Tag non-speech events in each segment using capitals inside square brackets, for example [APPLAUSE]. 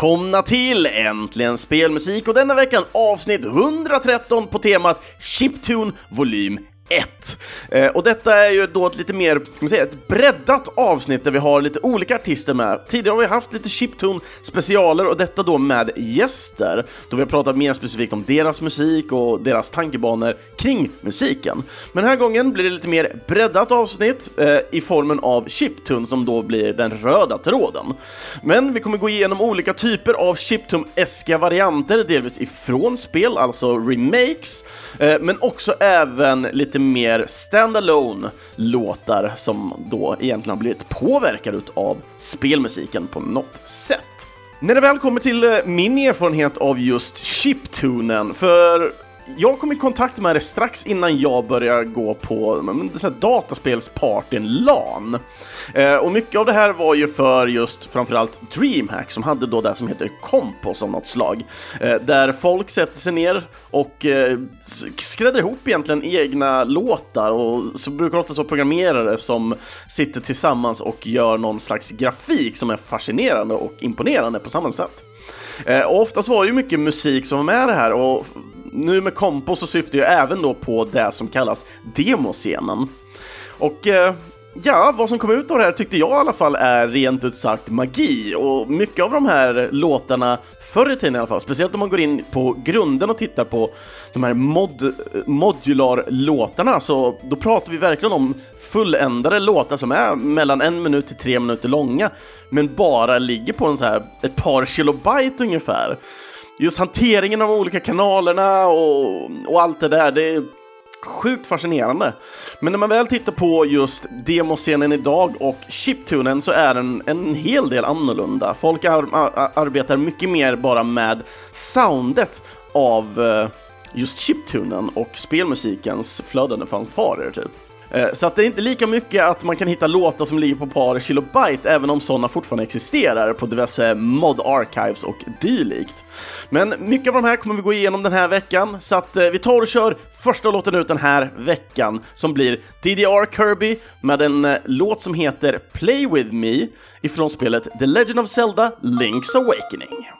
Välkomna till Äntligen Spelmusik och denna veckan avsnitt 113 på temat Chiptune volym 1. Eh, och detta är ju då ett lite mer, ska man säga, ett breddat avsnitt där vi har lite olika artister med. Tidigare har vi haft lite chiptune specialer och detta då med gäster, då vi har pratat mer specifikt om deras musik och deras tankebanor kring musiken. Men den här gången blir det lite mer breddat avsnitt eh, i formen av chiptune som då blir den röda tråden. Men vi kommer gå igenom olika typer av chiptune-eska varianter, delvis ifrån spel, alltså remakes, eh, men också även lite mer standalone låtar som då egentligen har blivit påverkade av spelmusiken på något sätt. När det väl kommer till eh, min erfarenhet av just chiptunen, för jag kom i kontakt med det strax innan jag började gå på dataspelspartyn LAN. Eh, och mycket av det här var ju för just framförallt DreamHack som hade då det som heter Kompos av något slag. Eh, där folk sätter sig ner och eh, skräddar ihop egentligen egna låtar och så brukar det ofta vara programmerare som sitter tillsammans och gör någon slags grafik som är fascinerande och imponerande på samma sätt. Eh, och oftast var det ju mycket musik som var med det här och nu med Kompo så syftar jag även då på det som kallas demoscenen. Och eh, ja, vad som kom ut av det här tyckte jag i alla fall är rent ut sagt magi och mycket av de här låtarna förr i tiden i alla fall, speciellt om man går in på grunden och tittar på de här mod modular-låtarna, så då pratar vi verkligen om fulländade låtar som är mellan en minut till tre minuter långa, men bara ligger på en så här, ett par kilobyte ungefär just hanteringen av de olika kanalerna och, och allt det där, det är sjukt fascinerande. Men när man väl tittar på just demoscenen idag och chiptunen så är den en hel del annorlunda. Folk ar ar arbetar mycket mer bara med soundet av eh, just chiptunen och spelmusikens flödande fanfarer typ. Eh, så att det är inte lika mycket att man kan hitta låtar som ligger på ett par kilobyte, även om sådana fortfarande existerar på diverse mod archives och dylikt. Men mycket av de här kommer vi gå igenom den här veckan, så att eh, vi tar och kör första låten ut den här veckan, som blir DDR Kirby med en eh, låt som heter Play With Me ifrån spelet The Legend of Zelda Link's Awakening.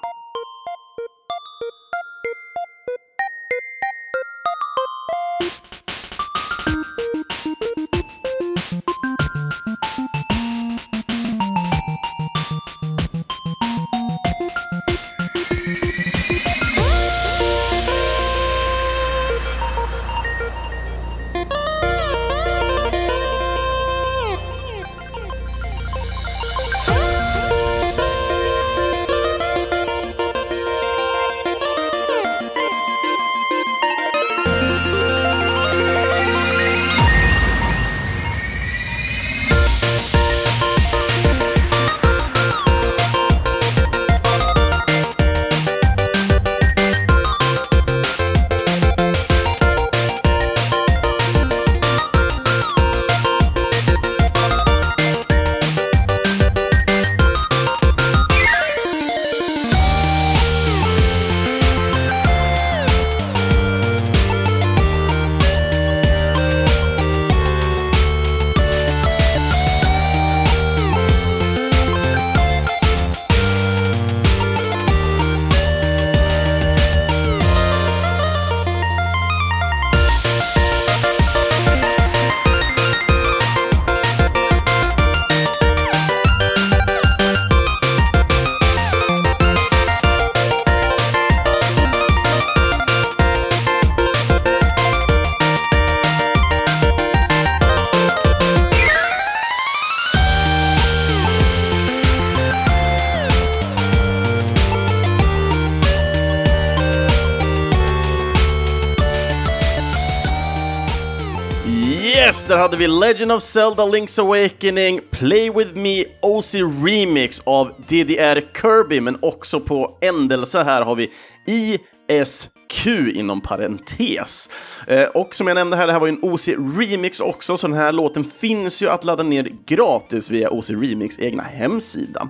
Legend of Zelda Link's Awakening, Play With Me OC Remix av DDR Kirby, men också på ändelse här har vi IS Q inom parentes. Eh, och som jag nämnde här, det här var ju en OC Remix också, så den här låten finns ju att ladda ner gratis via OC Remix egna hemsida.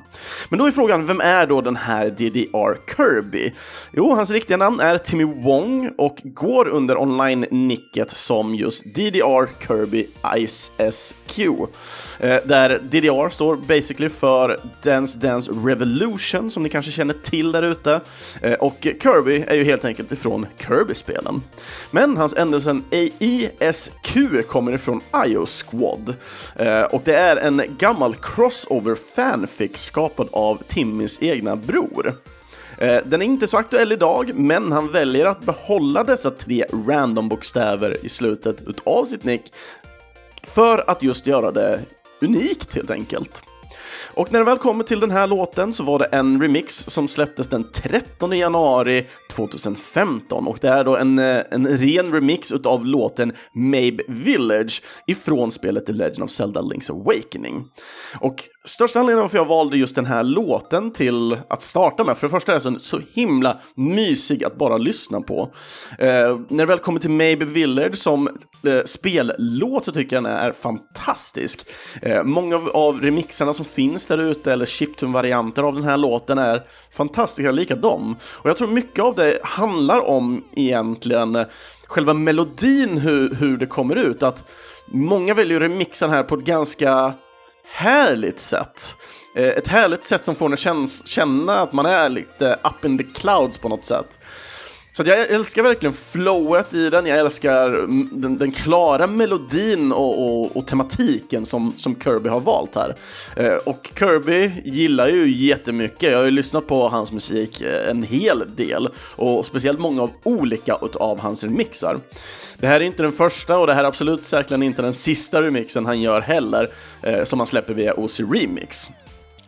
Men då är frågan, vem är då den här DDR Kirby? Jo, hans riktiga namn är Timmy Wong och går under online-nicket som just DDR Kirby Ice SQ. Eh, där DDR står basically för Dance Dance Revolution, som ni kanske känner till där ute. Eh, och Kirby är ju helt enkelt ifrån från Kirby-spelen. Men hans ändelsen AISQ kommer ifrån IO Squad. Eh, och det är en gammal crossover fanfic skapad av Timmys egna bror. Eh, den är inte så aktuell idag, men han väljer att behålla dessa tre random-bokstäver i slutet av sitt nick för att just göra det unikt helt enkelt. Och när det väl kommer till den här låten så var det en remix som släpptes den 13 januari 2015 och det är då en, eh, en ren remix utav låten Mabe Village ifrån spelet The Legend of Zelda Link's Awakening. Och största anledningen varför jag valde just den här låten till att starta med, för det första är den så himla mysig att bara lyssna på. Eh, när det väl kommer till Mabe Village som eh, spellåt så tycker jag den är fantastisk. Eh, många av, av remixarna som finns där ute, eller chiptune-varianter av den här låten, är fantastiska, lika dem. Och jag tror mycket av det handlar om egentligen själva melodin, hur, hur det kommer ut. Att många väljer att remixa den här på ett ganska härligt sätt. Eh, ett härligt sätt som får en att känna att man är lite up in the clouds på något sätt. Så jag älskar verkligen flowet i den, jag älskar den, den klara melodin och, och, och, tematiken som, som Kirby har valt här. Eh, och Kirby gillar ju jättemycket, jag har ju lyssnat på hans musik eh, en hel del och speciellt många av olika av hans remixar. Det här är inte den första och det här är absolut säkert inte den sista remixen han gör heller, eh, som han släpper via OC Remix.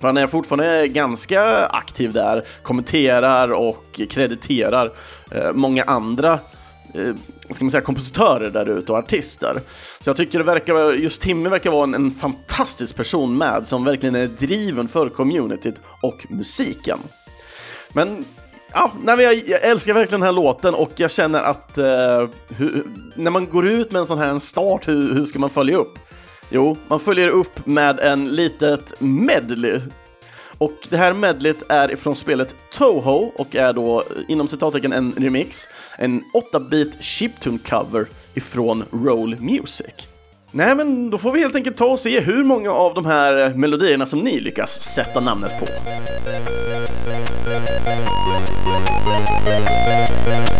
För han är fortfarande ganska aktiv där, kommenterar och krediterar eh, många andra eh, ska man säga, kompositörer där ute och artister. Så jag tycker det verkar, just Timmy verkar vara en, en fantastisk person med, som verkligen är driven för communityt och musiken. Men ja, nej, jag, jag älskar verkligen den här låten och jag känner att eh, hur, när man går ut med en sån här start, hur, hur ska man följa upp? Jo, man följer upp med en litet medley. Och det här medlet är ifrån spelet Toho och är då inom citattecken en remix, en 8-bit chiptune cover ifrån Roll Music. Nej, men då får vi helt enkelt ta och se hur många av de här melodierna som ni lyckas sätta namnet på.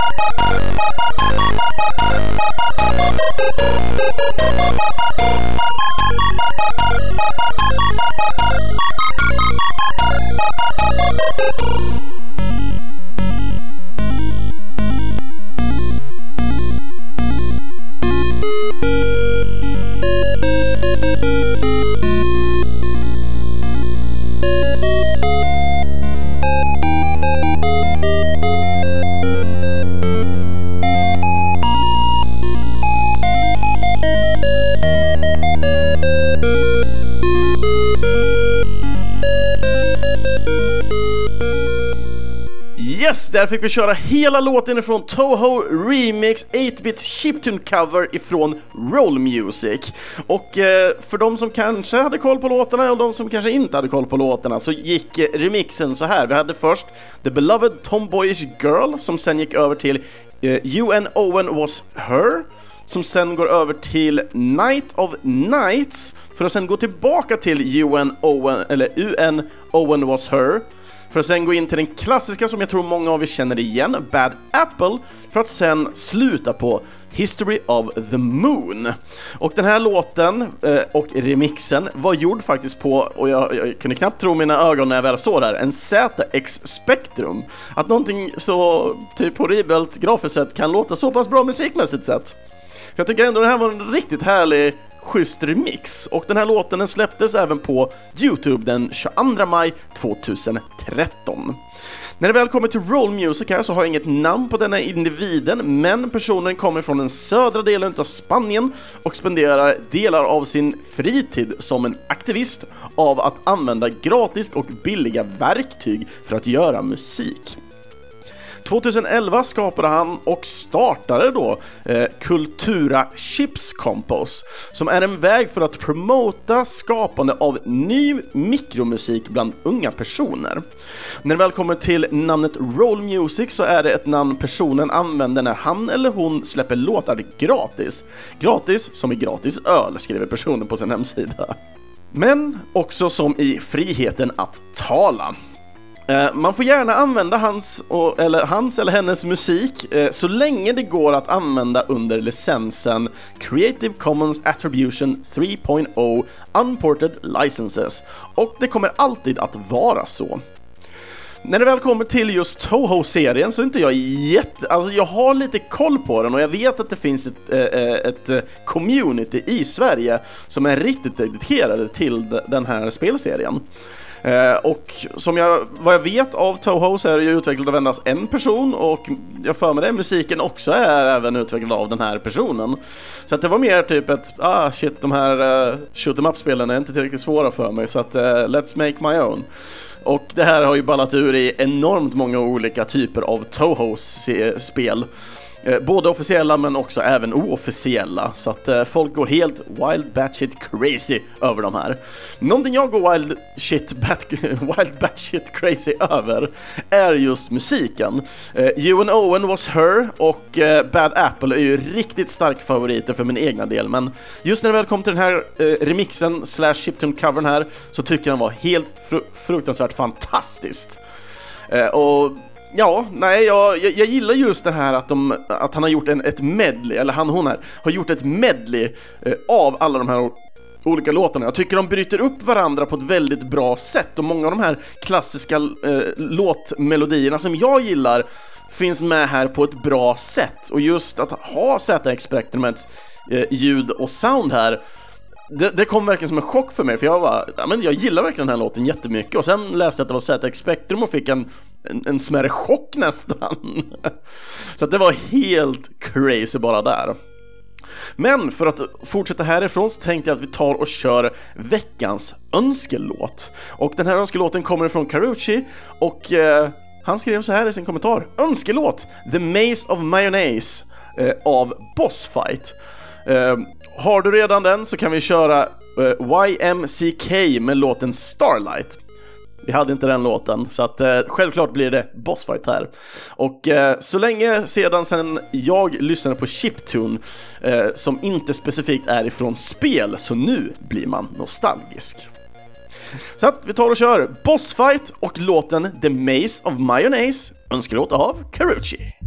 Thank you. Yes, där fick vi köra hela låten ifrån Toho Remix 8-bit chiptune cover ifrån Roll Music. Och eh, för de som kanske hade koll på låtarna och de som kanske inte hade koll på låtarna så gick eh, remixen så här. Vi hade först The Beloved Tomboyish Girl som sen gick över till eh, You and Owen Was Her som sen går över till Night of Nights för att sen gå tillbaka till UN Owen, eller UN Owen Was Her för att sen gå in till den klassiska som jag tror många av er känner igen, Bad Apple, för att sen sluta på History of the Moon. Och den här låten eh, och remixen var gjord faktiskt på, och jag, jag, kunde knappt tro mina ögon när jag väl såg det här, en ZX Spectrum. Att någonting så typ horribelt grafiskt sett kan låta så pass bra musikmässigt sett. För jag tycker ändå det här var en riktigt härlig schysst remix och den här låten den släpptes även på Youtube den 22 maj 2013. När det väl kommer till Roll Music här så har jag inget namn på denna individen, men personen kommer från den södra delen av Spanien och spenderar delar av sin fritid som en aktivist av att använda gratis och billiga verktyg för att göra musik. 2011 skapade han och startade då eh, Kultura Chips Compos som är en väg för att promota skapande av ny mikromusik bland unga personer. När det väl kommer till namnet Roll Music så är det ett namn personen använder när han eller hon släpper låtar gratis. Gratis som i gratis öl, skriver personen på sin hemsida. Men också som i friheten att tala. Eh, man får gärna använda hans, och, eller, hans eller hennes musik eh, så länge det går att använda under licensen Creative Commons Attribution 3.0 Unported Licenses och det kommer alltid att vara så. När det väl kommer till just Toho-serien så är inte jag jätte... Alltså jag har lite koll på den och jag vet att det finns ett, eh, ett, ett community i Sverige som är riktigt dedikerade till den här spelserien. Eh, och som jag, vad jag vet av Toho så är det ju utvecklat av endast en person och jag för mig det, musiken också är även utvecklad av den här personen. Så att det var mer typ ett, ah shit de här uh, shoot em up-spelen är inte tillräckligt svåra för mig så att uh, let's make my own. Och det här har ju ballat ur i enormt många olika typer av Tohos spel. Eh, både officiella men också även oofficiella, så att eh, folk går helt wild batshit crazy över de här. Någonting jag går wild shit bat [LAUGHS] wild batshit crazy över är just musiken. Eh, Ewan you and Owen was her och Bad Apple är ju riktigt starka favoriter för min egna del, men just när det väl kom till den här remixen slash chiptune-covern här så tycker jag den var helt fru fruktansvärt fantastiskt. Och Ja, nej, jag, jag, jag, gillar just det här att, de, att han har gjort en, ett medley, eller han hon här, har gjort ett medley eh, av alla de här olika låtarna. Jag tycker de bryter upp varandra på ett väldigt bra sätt och många av de här klassiska eh, låtmelodierna som jag gillar finns med här på ett bra sätt och just att ha ZX Experiments eh, ljud och sound här det, det, kom verkligen som en chock för mig för jag var, ja, men jag gillar verkligen den här låten jättemycket och sen läste jag att det var ZX Spectrum och fick en, en, en smärre chock [LAUGHS] nästan. Så att det var helt crazy bara där. Men för att fortsätta härifrån så tänkte jag att vi tar och kör veckans önskelåt. Och den här önskelåten kommer från Carucci och eh, han skrev så här i sin kommentar. Önskelåt! The Maze of Mayonnaise eh, av Bossfight. Ehm, har du redan den så kan vi köra eh, uh, YMCK med låten Starlight. Vi hade inte den låten, så att eh, självklart blir det bossfight här. Och eh, så länge sedan sen jag lyssnade på chiptune eh, som inte specifikt är ifrån spel, så nu blir man nostalgisk. Så att vi tar och kör Bossfight och låten The Maze of Mayonnaise, önskelåt av Carucci.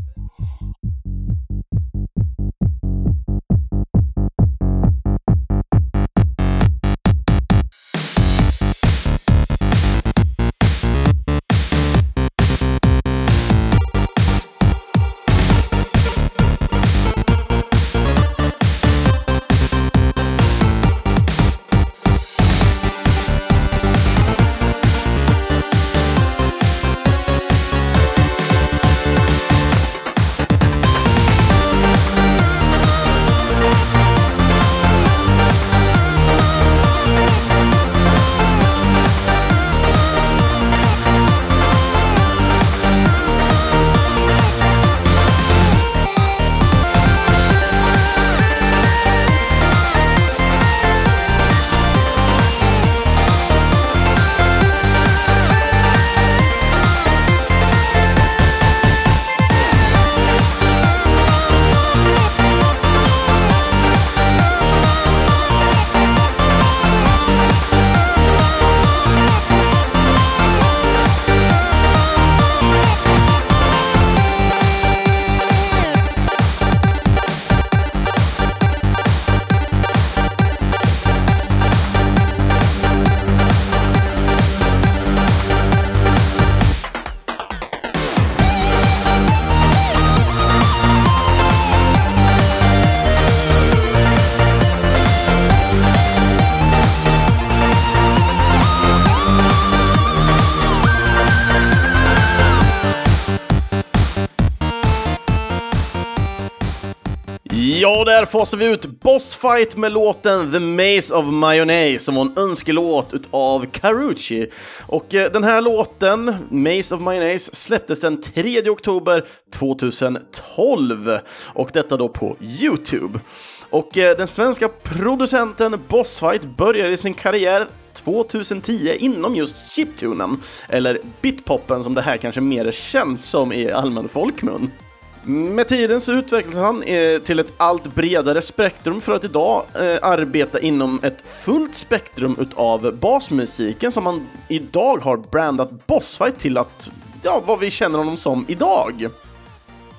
Där fasar vi ut Bossfight med låten The Maze of Mayonnaise som var en önskelåt utav Carucci. Och eh, den här låten, Maze of Mayonnaise, släpptes den 3 oktober 2012 och detta då på Youtube. Och eh, den svenska producenten Bossfight började sin karriär 2010 inom just chiptunen, eller bitpoppen som det här kanske mer är känt som i allmän folkmun. Med tiden så utvecklades han eh, till ett allt bredare spektrum för att idag eh, arbeta inom ett fullt spektrum utav basmusiken som han idag har brandat Bossfight till att, ja, vad vi känner honom som idag.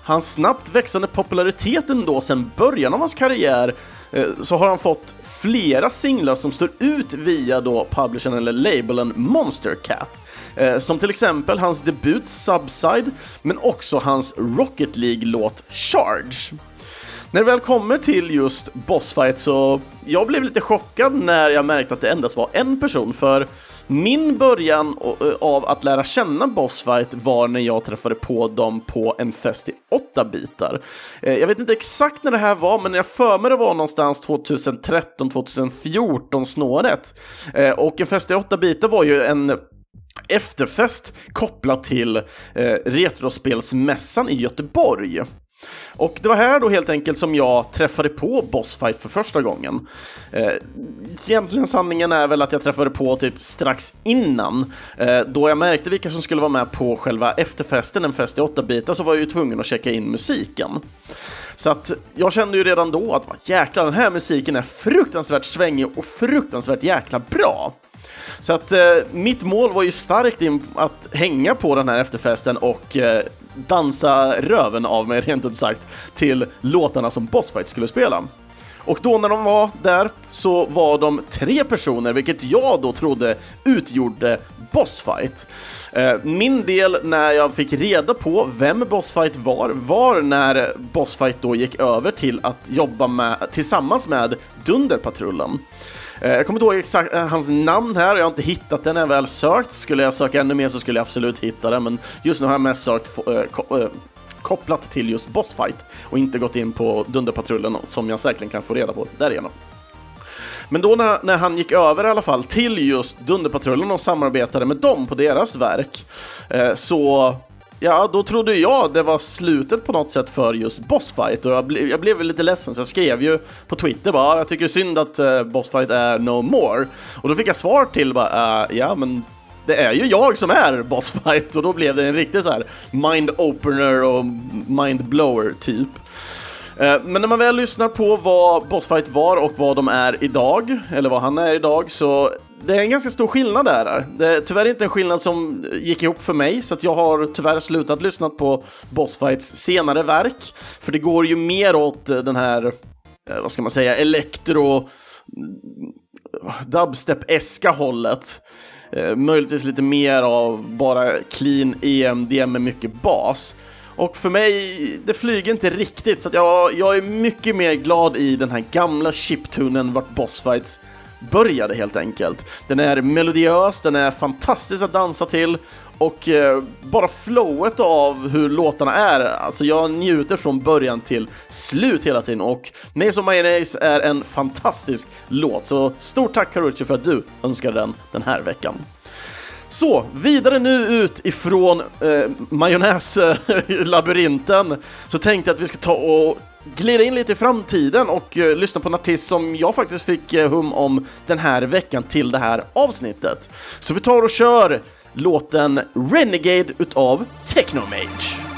Hans snabbt växande popularitet ändå sedan början av hans karriär Eh, så har han fått flera singlar som står ut via då publishern eller labelen Monster Cat. Eh, som till exempel hans debut Subside, men också hans Rocket League-låt Charge. När det väl kommer till just Bossfight så jag blev lite chockad när jag märkte att det endast var en person, för min början av att lära känna Bossfight var när jag träffade på dem på en fest i 8-bitar. Eh, jag vet inte exakt när det här var, men jag för mig det var någonstans 2013-2014 snåret. Eh, och en fest i 8-bitar var ju en efterfest kopplat till eh, Retrospelsmässan i Göteborg. Och det var här då helt enkelt som jag träffade på Bossfight för första gången. Eh, egentligen sanningen är väl att jag träffade på typ strax innan. Eh, då jag märkte vilka som skulle vara med på själva efterfesten, en fest i 8 bitar, så var jag ju tvungen att checka in musiken. Så att jag kände ju redan då att jäklar, den här musiken är fruktansvärt svängig och fruktansvärt jäkla bra. Så att eh, mitt mål var ju starkt in att hänga på den här efterfesten och eh, dansa röven av mig, rent ut sagt, till låtarna som Bossfight skulle spela. Och då när de var där så var de tre personer, vilket jag då trodde utgjorde Bossfight. Eh, min del när jag fick reda på vem Bossfight var, var när Bossfight då gick över till att jobba med, tillsammans med Dunderpatrullen. Eh, jag kommer inte ihåg exakt eh, hans namn här, jag har inte hittat det när jag väl sökt. Skulle jag söka ännu mer så skulle jag absolut hitta det, men just nu har jag mest sökt eh, kopplat till just Bossfight och inte gått in på Dunderpatrullen som jag säkerligen kan få reda på därigenom. Men då när, när, han gick över i alla fall till just Dunderpatrullen och samarbetade med dem på deras verk eh, så ja, då trodde jag det var slutet på något sätt för just Bossfight och jag, ble, jag blev lite ledsen så jag skrev ju på Twitter bara jag tycker det är synd att uh, Bossfight är no more. Och då fick jag svar till bara uh, ja men det är ju jag som är Bossfight och då blev det en riktig så här mind-opener och mind-blower typ. Eh, men när man väl lyssnar på vad Bossfight var och vad de är idag, eller vad han är idag, så det är en ganska stor skillnad där. Det är tyvärr inte en skillnad som gick ihop för mig, så att jag har tyvärr slutat lyssna på Bossfights senare verk. För det går ju mer åt eh, den här, eh, vad ska man säga, elektro mm, dubstep-eska hållet. Eh, möjligtvis lite mer av bara clean EMDM med mycket bas. Och för mig, det flyger inte riktigt, så jag, jag är mycket mer glad i den här gamla chiptunen vart bossfights började helt enkelt. Den är melodiös, den är fantastisk att dansa till och eh, bara flowet av hur låtarna är, alltså jag njuter från början till slut hela tiden och Maze of Mayonnaise är en fantastisk låt, så stort tack Karuchi för att du önskade den den här veckan. Så, vidare nu ut ifrån eh, majonnäslabyrinten [LAUGHS] så tänkte jag att vi ska ta och glida in lite i framtiden och uh, lyssna på en artist som jag faktiskt fick uh, hum om den här veckan till det här avsnittet. Så vi tar och kör låten Renegade utav Technomage.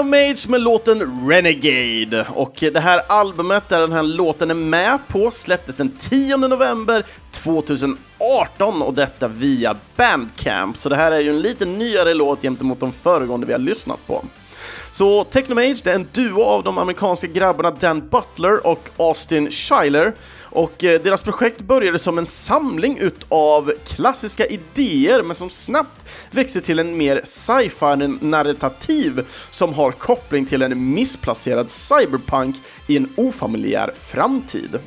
Technomage med låten Renegade. Och det här albumet där den här låten är med på släpptes den 10 november 2018 och detta via Bandcamp. Så det här är ju en lite nyare låt gentemot de föregående vi har lyssnat på. Så Technomage, det är en duo av de amerikanska grabbarna Dan Butler och Austin Schuyler och eh, deras projekt började som en samling utav klassiska idéer men som snabbt växte till en mer sci-fi narrativ som har koppling till en missplacerad cyberpunk i en ofamiljär framtid.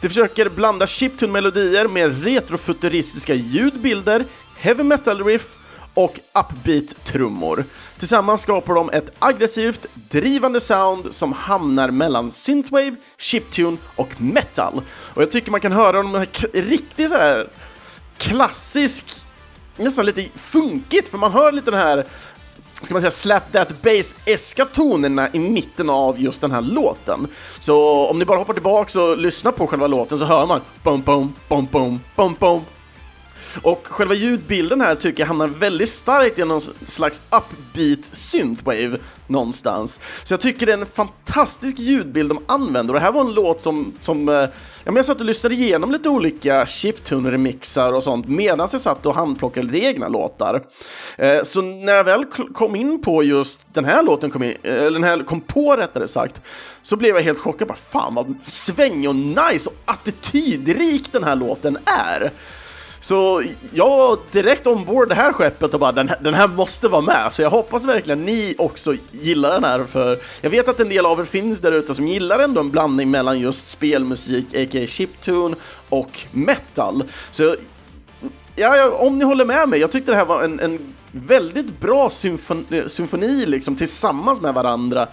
De försöker blanda chiptune-melodier med retrofuturistiska ljudbilder, heavy metal-riff och upbeat-trummor. Tillsammans skapar de ett aggressivt, drivande sound som hamnar mellan synthwave, chiptune och metal. Och jag tycker man kan höra de här riktigt så här klassisk, nästan lite funkigt, för man hör lite den här ska man säga, slap that bass-eska tonerna i mitten av just den här låten. Så om ni bara hoppar tillbaks och lyssnar på själva låten så hör man bom bom bom bom bom bom och själva ljudbilden här tycker jag hamnar väldigt starkt i någon slags upbeat synthwave någonstans. Så jag tycker det är en fantastisk ljudbild de använder och det här var en låt som, som eh, ja, men jag satt och lyssnade igenom lite olika chiptune-remixar och sånt medan jag satt och handplockade lite egna låtar. Eh, så när jag väl kom in på just den här låten, kom, in, eh, eller den här kom på rättare sagt, så blev jag helt chockad. Bara, Fan vad svängig och nice och attitydrik den här låten är. Så jag var direkt ombord det här skeppet och bara den här, den här måste vara med. Så jag hoppas verkligen ni också gillar den här för jag vet att en del av er finns där ute som gillar ändå en blandning mellan just spelmusik, a.k.a. chiptune och metal. Så ja, om ni håller med mig, jag tyckte det här var en, en väldigt bra symfoni, symfoni liksom tillsammans med varandra.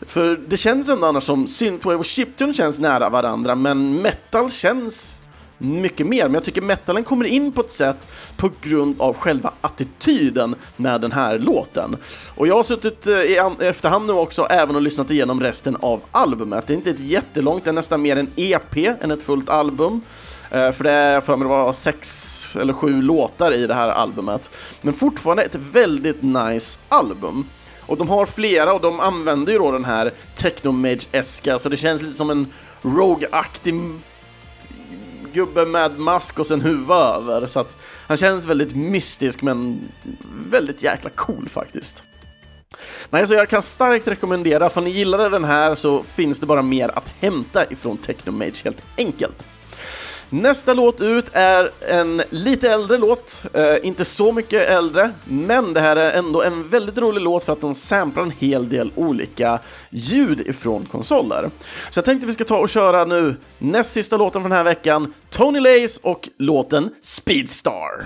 För det känns ändå annars som synthwave och chiptune känns nära varandra, men metal känns mycket mer, men jag tycker metalen kommer in på ett sätt på grund av själva attityden med den här låten. Och jag har suttit eh, i efterhand nu också även och lyssnat igenom resten av albumet. Det är inte ett jättelångt, det är nästan mer en EP än ett fullt album. Eh, för det är för mig det var sex eller sju låtar i det här albumet. Men fortfarande ett väldigt nice album. Och de har flera och de använder ju då den här Technomage-eska, så det känns lite som en Rogue-aktig gubbe med mask och sen huva över. Så att han känns väldigt mystisk men väldigt jäkla cool faktiskt. Nej, så jag kan starkt rekommendera, för ni gillade den här så finns det bara mer att hämta ifrån Technomage helt enkelt. Nästa låt ut är en lite äldre låt, eh, inte så mycket äldre, men det här är ändå en väldigt rolig låt för att den samplar en hel del olika ljud ifrån konsoler. Så jag tänkte vi ska ta och köra nu näst sista låten för den här veckan, Tony Lace och låten Speedstar.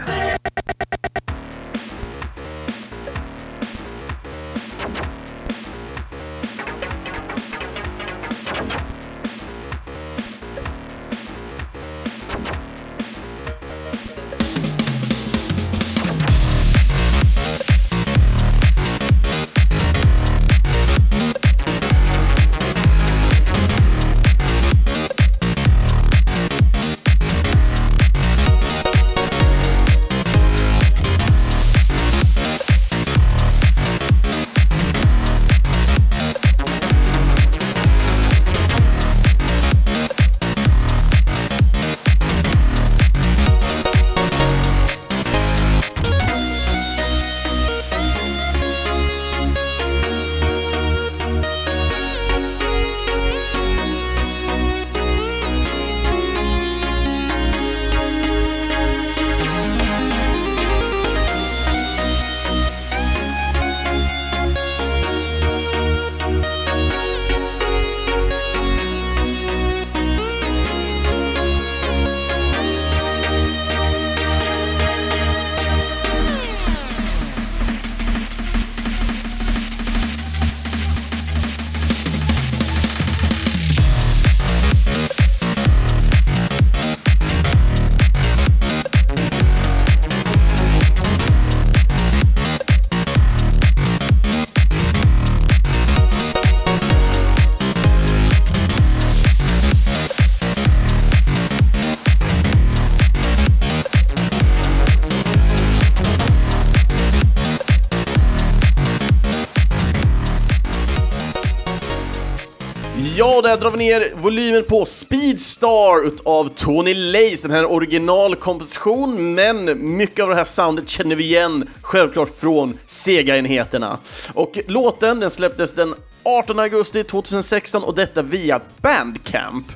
Ja, där drar vi ner volymen på Speedstar av Tony Lace, den här originalkomposition, men mycket av det här soundet känner vi igen självklart från Sega-enheterna. Och låten den släpptes den 18 augusti 2016 och detta via Bandcamp.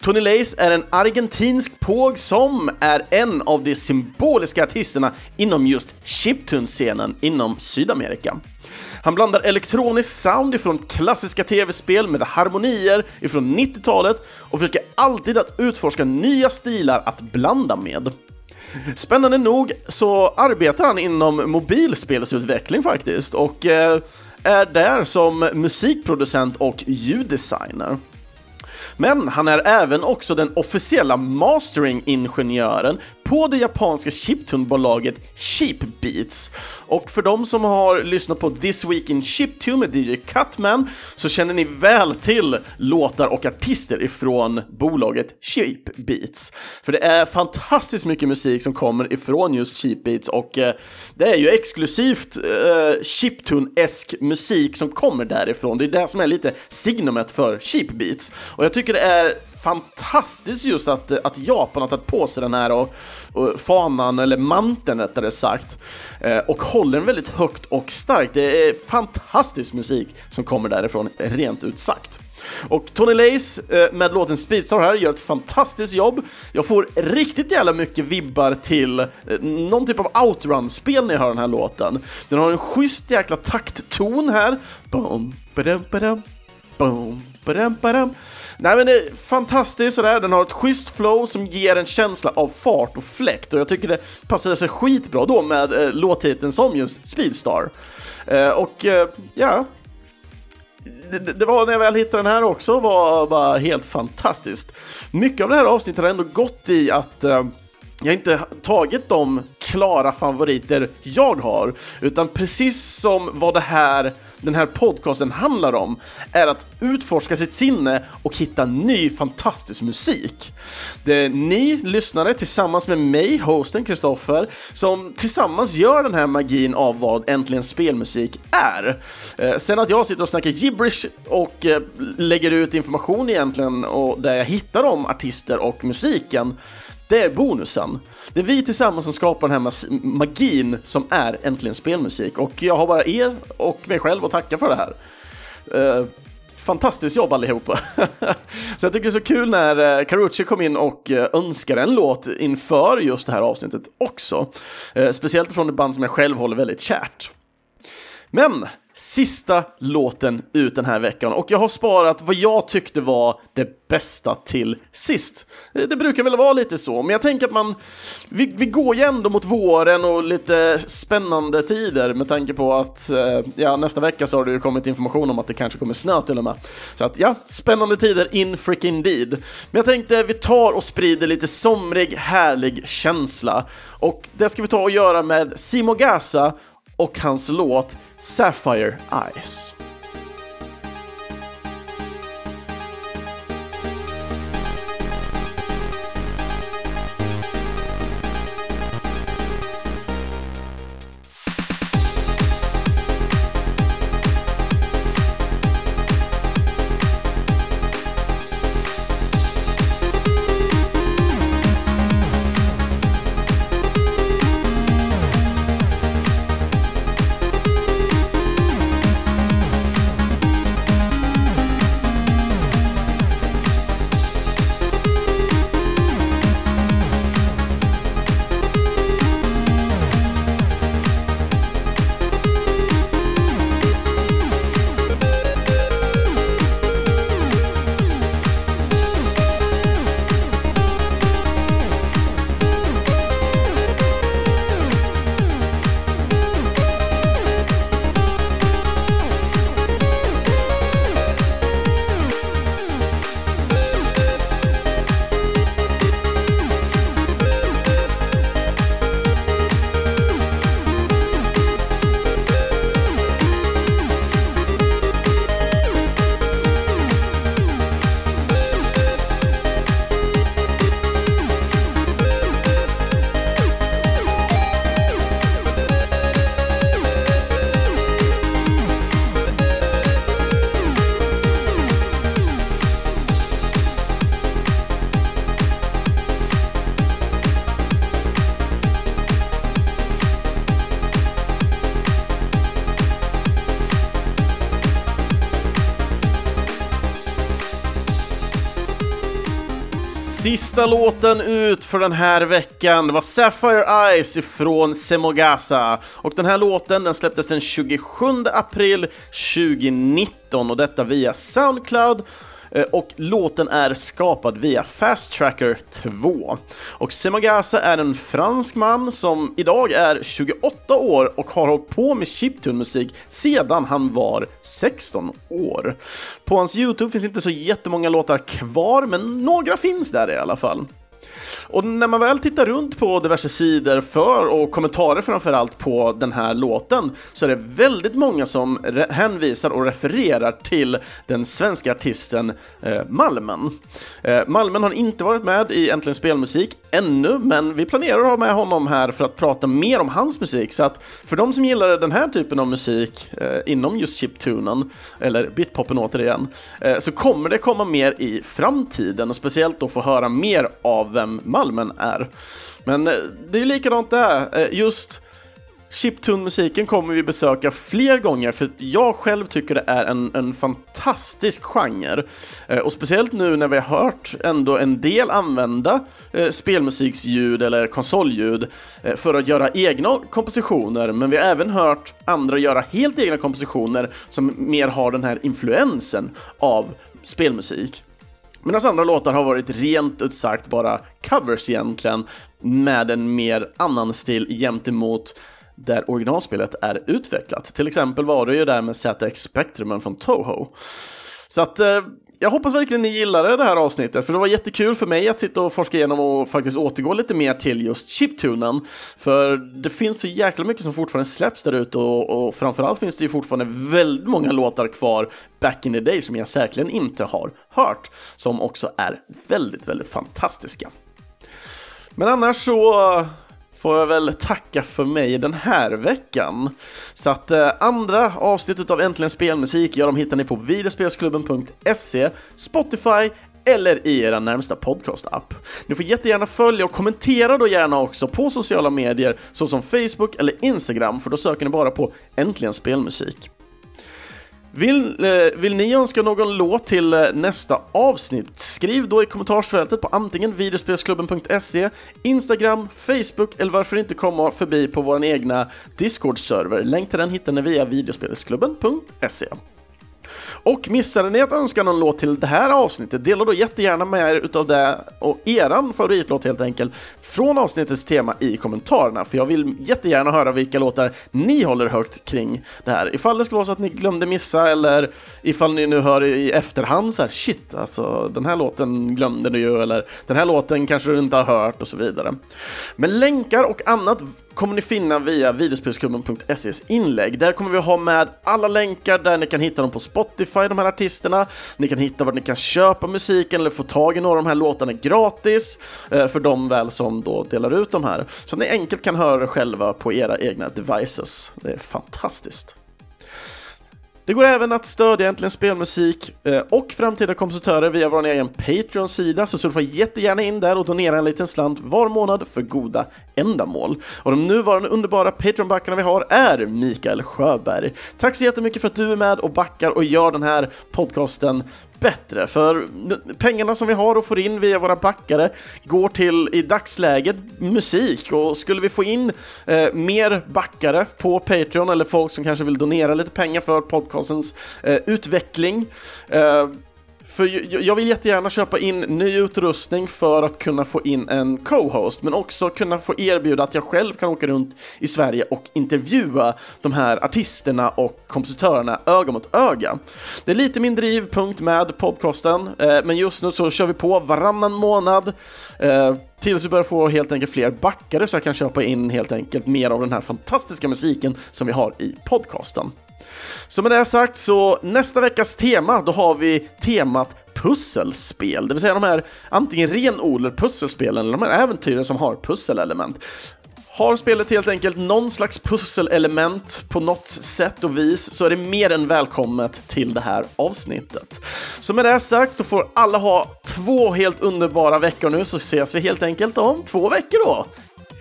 Tony Lace är en argentinsk påg som är en av de symboliska artisterna inom just chiptune-scenen inom Sydamerika. Han blandar elektronisk sound ifrån klassiska tv-spel med harmonier ifrån 90-talet och försöker alltid att utforska nya stilar att blanda med. Spännande nog så arbetar han inom mobilspelsutveckling faktiskt och eh, är där som musikproducent och ljuddesigner. Men han är även också den officiella mastering-ingenjören på det japanska chiptune-bolaget Cheap Beats. Och för de som har lyssnat på This Week in Chiptune med DJ Cutman så känner ni väl till låtar och artister ifrån bolaget Cheap Beats. För det är fantastiskt mycket musik som kommer ifrån just Cheap Beats och eh, det är ju exklusivt eh, chiptune-esk musik som kommer därifrån. Det är det som är lite signumet för Cheap Beats. Och jag tycker det är fantastiskt just att, att Japan har tagit på sig den här och, och fanan, eller manteln rättare sagt, eh, och håller den väldigt högt och starkt. Det är fantastisk musik som kommer därifrån, rent ut sagt. Och Tony Lace eh, med låten Speedstar här gör ett fantastiskt jobb. Jag får riktigt jävla mycket vibbar till eh, någon typ av outrun-spel när jag hör den här låten. Den har en schysst jäkla taktton här. Boom, badum, badum, boom, badum, badum. Nej men det är fantastiskt sådär, den har ett schysst flow som ger en känsla av fart och fläkt och jag tycker det passar sig skitbra då med eh, låttiteln som just Speedstar. Eh, och eh, ja, det, det, var när jag väl hittade den här också var bara helt fantastiskt. Mycket av det här avsnittet har ändå gått i att eh, jag inte tagit de klara favoriter jag har, utan precis som vad det här, den här podcasten handlar om, är att utforska sitt sinne och hitta ny fantastisk musik. Det är ni lyssnare tillsammans med mig, hosten Kristoffer, som tillsammans gör den här magin av vad Äntligen Spelmusik är. Eh, sen att jag sitter och snackar gibberish och eh, lägger ut information egentligen och där jag hittar om artister och musiken, det är bonusen. Det är vi tillsammans som skapar den här magin som är Äntligen Spelmusik och jag har bara er och mig själv att tacka för det här. Uh, fantastiskt jobb allihopa! [LAUGHS] så jag tycker det är så kul när eh, uh, Carucci kom in och eh, önskade en låt inför just det här avsnittet också. Speciellt från ett band som jag själv håller väldigt kärt. Men sista låten ut den här veckan och jag har sparat vad jag tyckte var det bästa till sist. Det brukar väl vara lite så, men jag tänker att man, vi, vi går ju ändå mot våren och lite spännande tider med tanke på att eh, ja, nästa vecka så har det ju kommit information om att det kanske kommer snö till och med. Så att ja, spännande tider in freaking deed. Men jag tänkte vi tar och sprider lite somrig, härlig känsla och det ska vi ta och göra med Simo Gaza och hans låt Sapphire Eyes. Sista låten ut för den här veckan var Sapphire Eyes ifrån Semogasa. Och den här låten den släpptes den 27 april 2019 och detta via Soundcloud. Eh, och låten är skapad via Fast Tracker 2. Och Semagasa är en fransk man som idag är 28 år och har hållit på med chiptune-musik sedan han var 16 år. På hans YouTube finns inte så jättemånga låtar kvar, men några finns där i alla fall. Och när man väl tittar runt på diverse sidor för och kommentarer framförallt på den här låten så är det väldigt många som hänvisar och refererar till den svenska artisten eh, Malmen. Eh, Malmen har inte varit med i Äntligen Spelmusik ännu, men vi planerar att ha med honom här för att prata mer om hans musik. Så att för de som gillar den här typen av musik eh, inom just chiptunen, eller bitpopen återigen, eh, så kommer det komma mer i framtiden och speciellt då få höra mer av vem Malmen är. Men eh, det är ju likadant där, eh, just Chiptune-musiken kommer vi besöka fler gånger för jag själv tycker det är en, en fantastisk genre. Eh, och speciellt nu när vi har hört ändå en del använda eh, spelmusiksljud eller konsolljud eh, för att göra egna kompositioner, men vi har även hört andra göra helt egna kompositioner som mer har den här influensen av spelmusik. Medan andra låtar har varit rent ut sagt bara covers egentligen, med en mer annan stil gentemot där originalspelet är utvecklat. Till exempel var det ju där med ZX Spectrumen från Toho. Så att eh, jag hoppas verkligen ni gillade det här avsnittet, för det var jättekul för mig att sitta och forska igenom och faktiskt återgå lite mer till just chiptunen. För det finns så jäkla mycket som fortfarande släpps där ute och, och framförallt finns det ju fortfarande väldigt många låtar kvar back in the day som jag säkerligen inte har hört, som också är väldigt, väldigt fantastiska. Men annars så får jag väl tacka för mig den här veckan. Så att eh, andra avsnittet av Äntligen Spelmusik, ja de hittar ni på videospelsklubben.se, Spotify eller i era närmsta podcast-app. Ni får jättegärna följa och kommentera då gärna också på sociala medier såsom Facebook eller Instagram, för då söker ni bara på Äntligen Spelmusik. Vill, eh, vill ni önska någon låt till eh, nästa avsnitt? Skriv då i kommentarsfältet på antingen videospelsklubben.se, Instagram, Facebook eller varför inte komma förbi på vår egna Discord-server. Länk till den hittar ni via videospelsklubben.se. Och missade ni att önska någon låt till det här avsnittet, dela då jättegärna med er utav det och eran favoritlåt helt enkelt från avsnittets tema i kommentarerna, för jag vill jättegärna höra vilka låtar ni håller högt kring det här. Ifall det skulle vara så att ni glömde missa eller ifall ni nu hör i efterhand så här shit, alltså den här låten glömde du ju eller den här låten kanske du inte har hört och så vidare. Men länkar och annat kommer ni finna via videospelsklubben.ses inlägg. Där kommer vi ha med alla länkar där ni kan hitta dem på Spotify, de här artisterna. Ni kan hitta var ni kan köpa musiken eller få tag i några av de här låtarna gratis eh, för de väl som då delar ut de här. Så att ni enkelt kan höra det själva på era egna devices. Det är fantastiskt. Det går även att stödja Äntligen Spelmusik eh, och framtida kompositörer via vår egen Patreon-sida, så surfa jättegärna in där och donera en liten slant var månad för goda ändamål. Och de nuvarande underbara Patreon-backarna vi har är Mikael Sjöberg. Tack så jättemycket för att du är med och backar och gör den här podcasten bättre, för pengarna som vi har och får in via våra backare går till i dagsläget musik. Och skulle vi få in eh, mer backare på Patreon eller folk som kanske vill donera lite pengar för podcastens eh, utveckling eh, för jag vill jättegärna köpa in ny utrustning för att kunna få in en co-host, men också kunna få erbjuda att jag själv kan åka runt i Sverige och intervjua de här artisterna och kompositörerna öga mot öga. Det är lite min drivpunkt med podcasten, eh, men just nu så kör vi på varannan månad eh, tills vi börjar få helt enkelt fler backare så jag kan köpa in helt enkelt mer av den här fantastiska musiken som vi har i podcasten. Så med det sagt så nästa veckas tema, då har vi temat pusselspel, det vill säga de här antingen renodlade pusselspelen eller de här äventyren som har pusselelement. Har spelet helt enkelt någon slags pusselelement på något sätt och vis så är det mer än välkommet till det här avsnittet. Så med det sagt så får alla ha två helt underbara veckor nu så ses vi helt enkelt om två veckor då.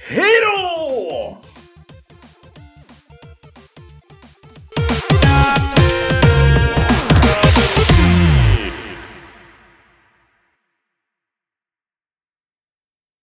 Hej då!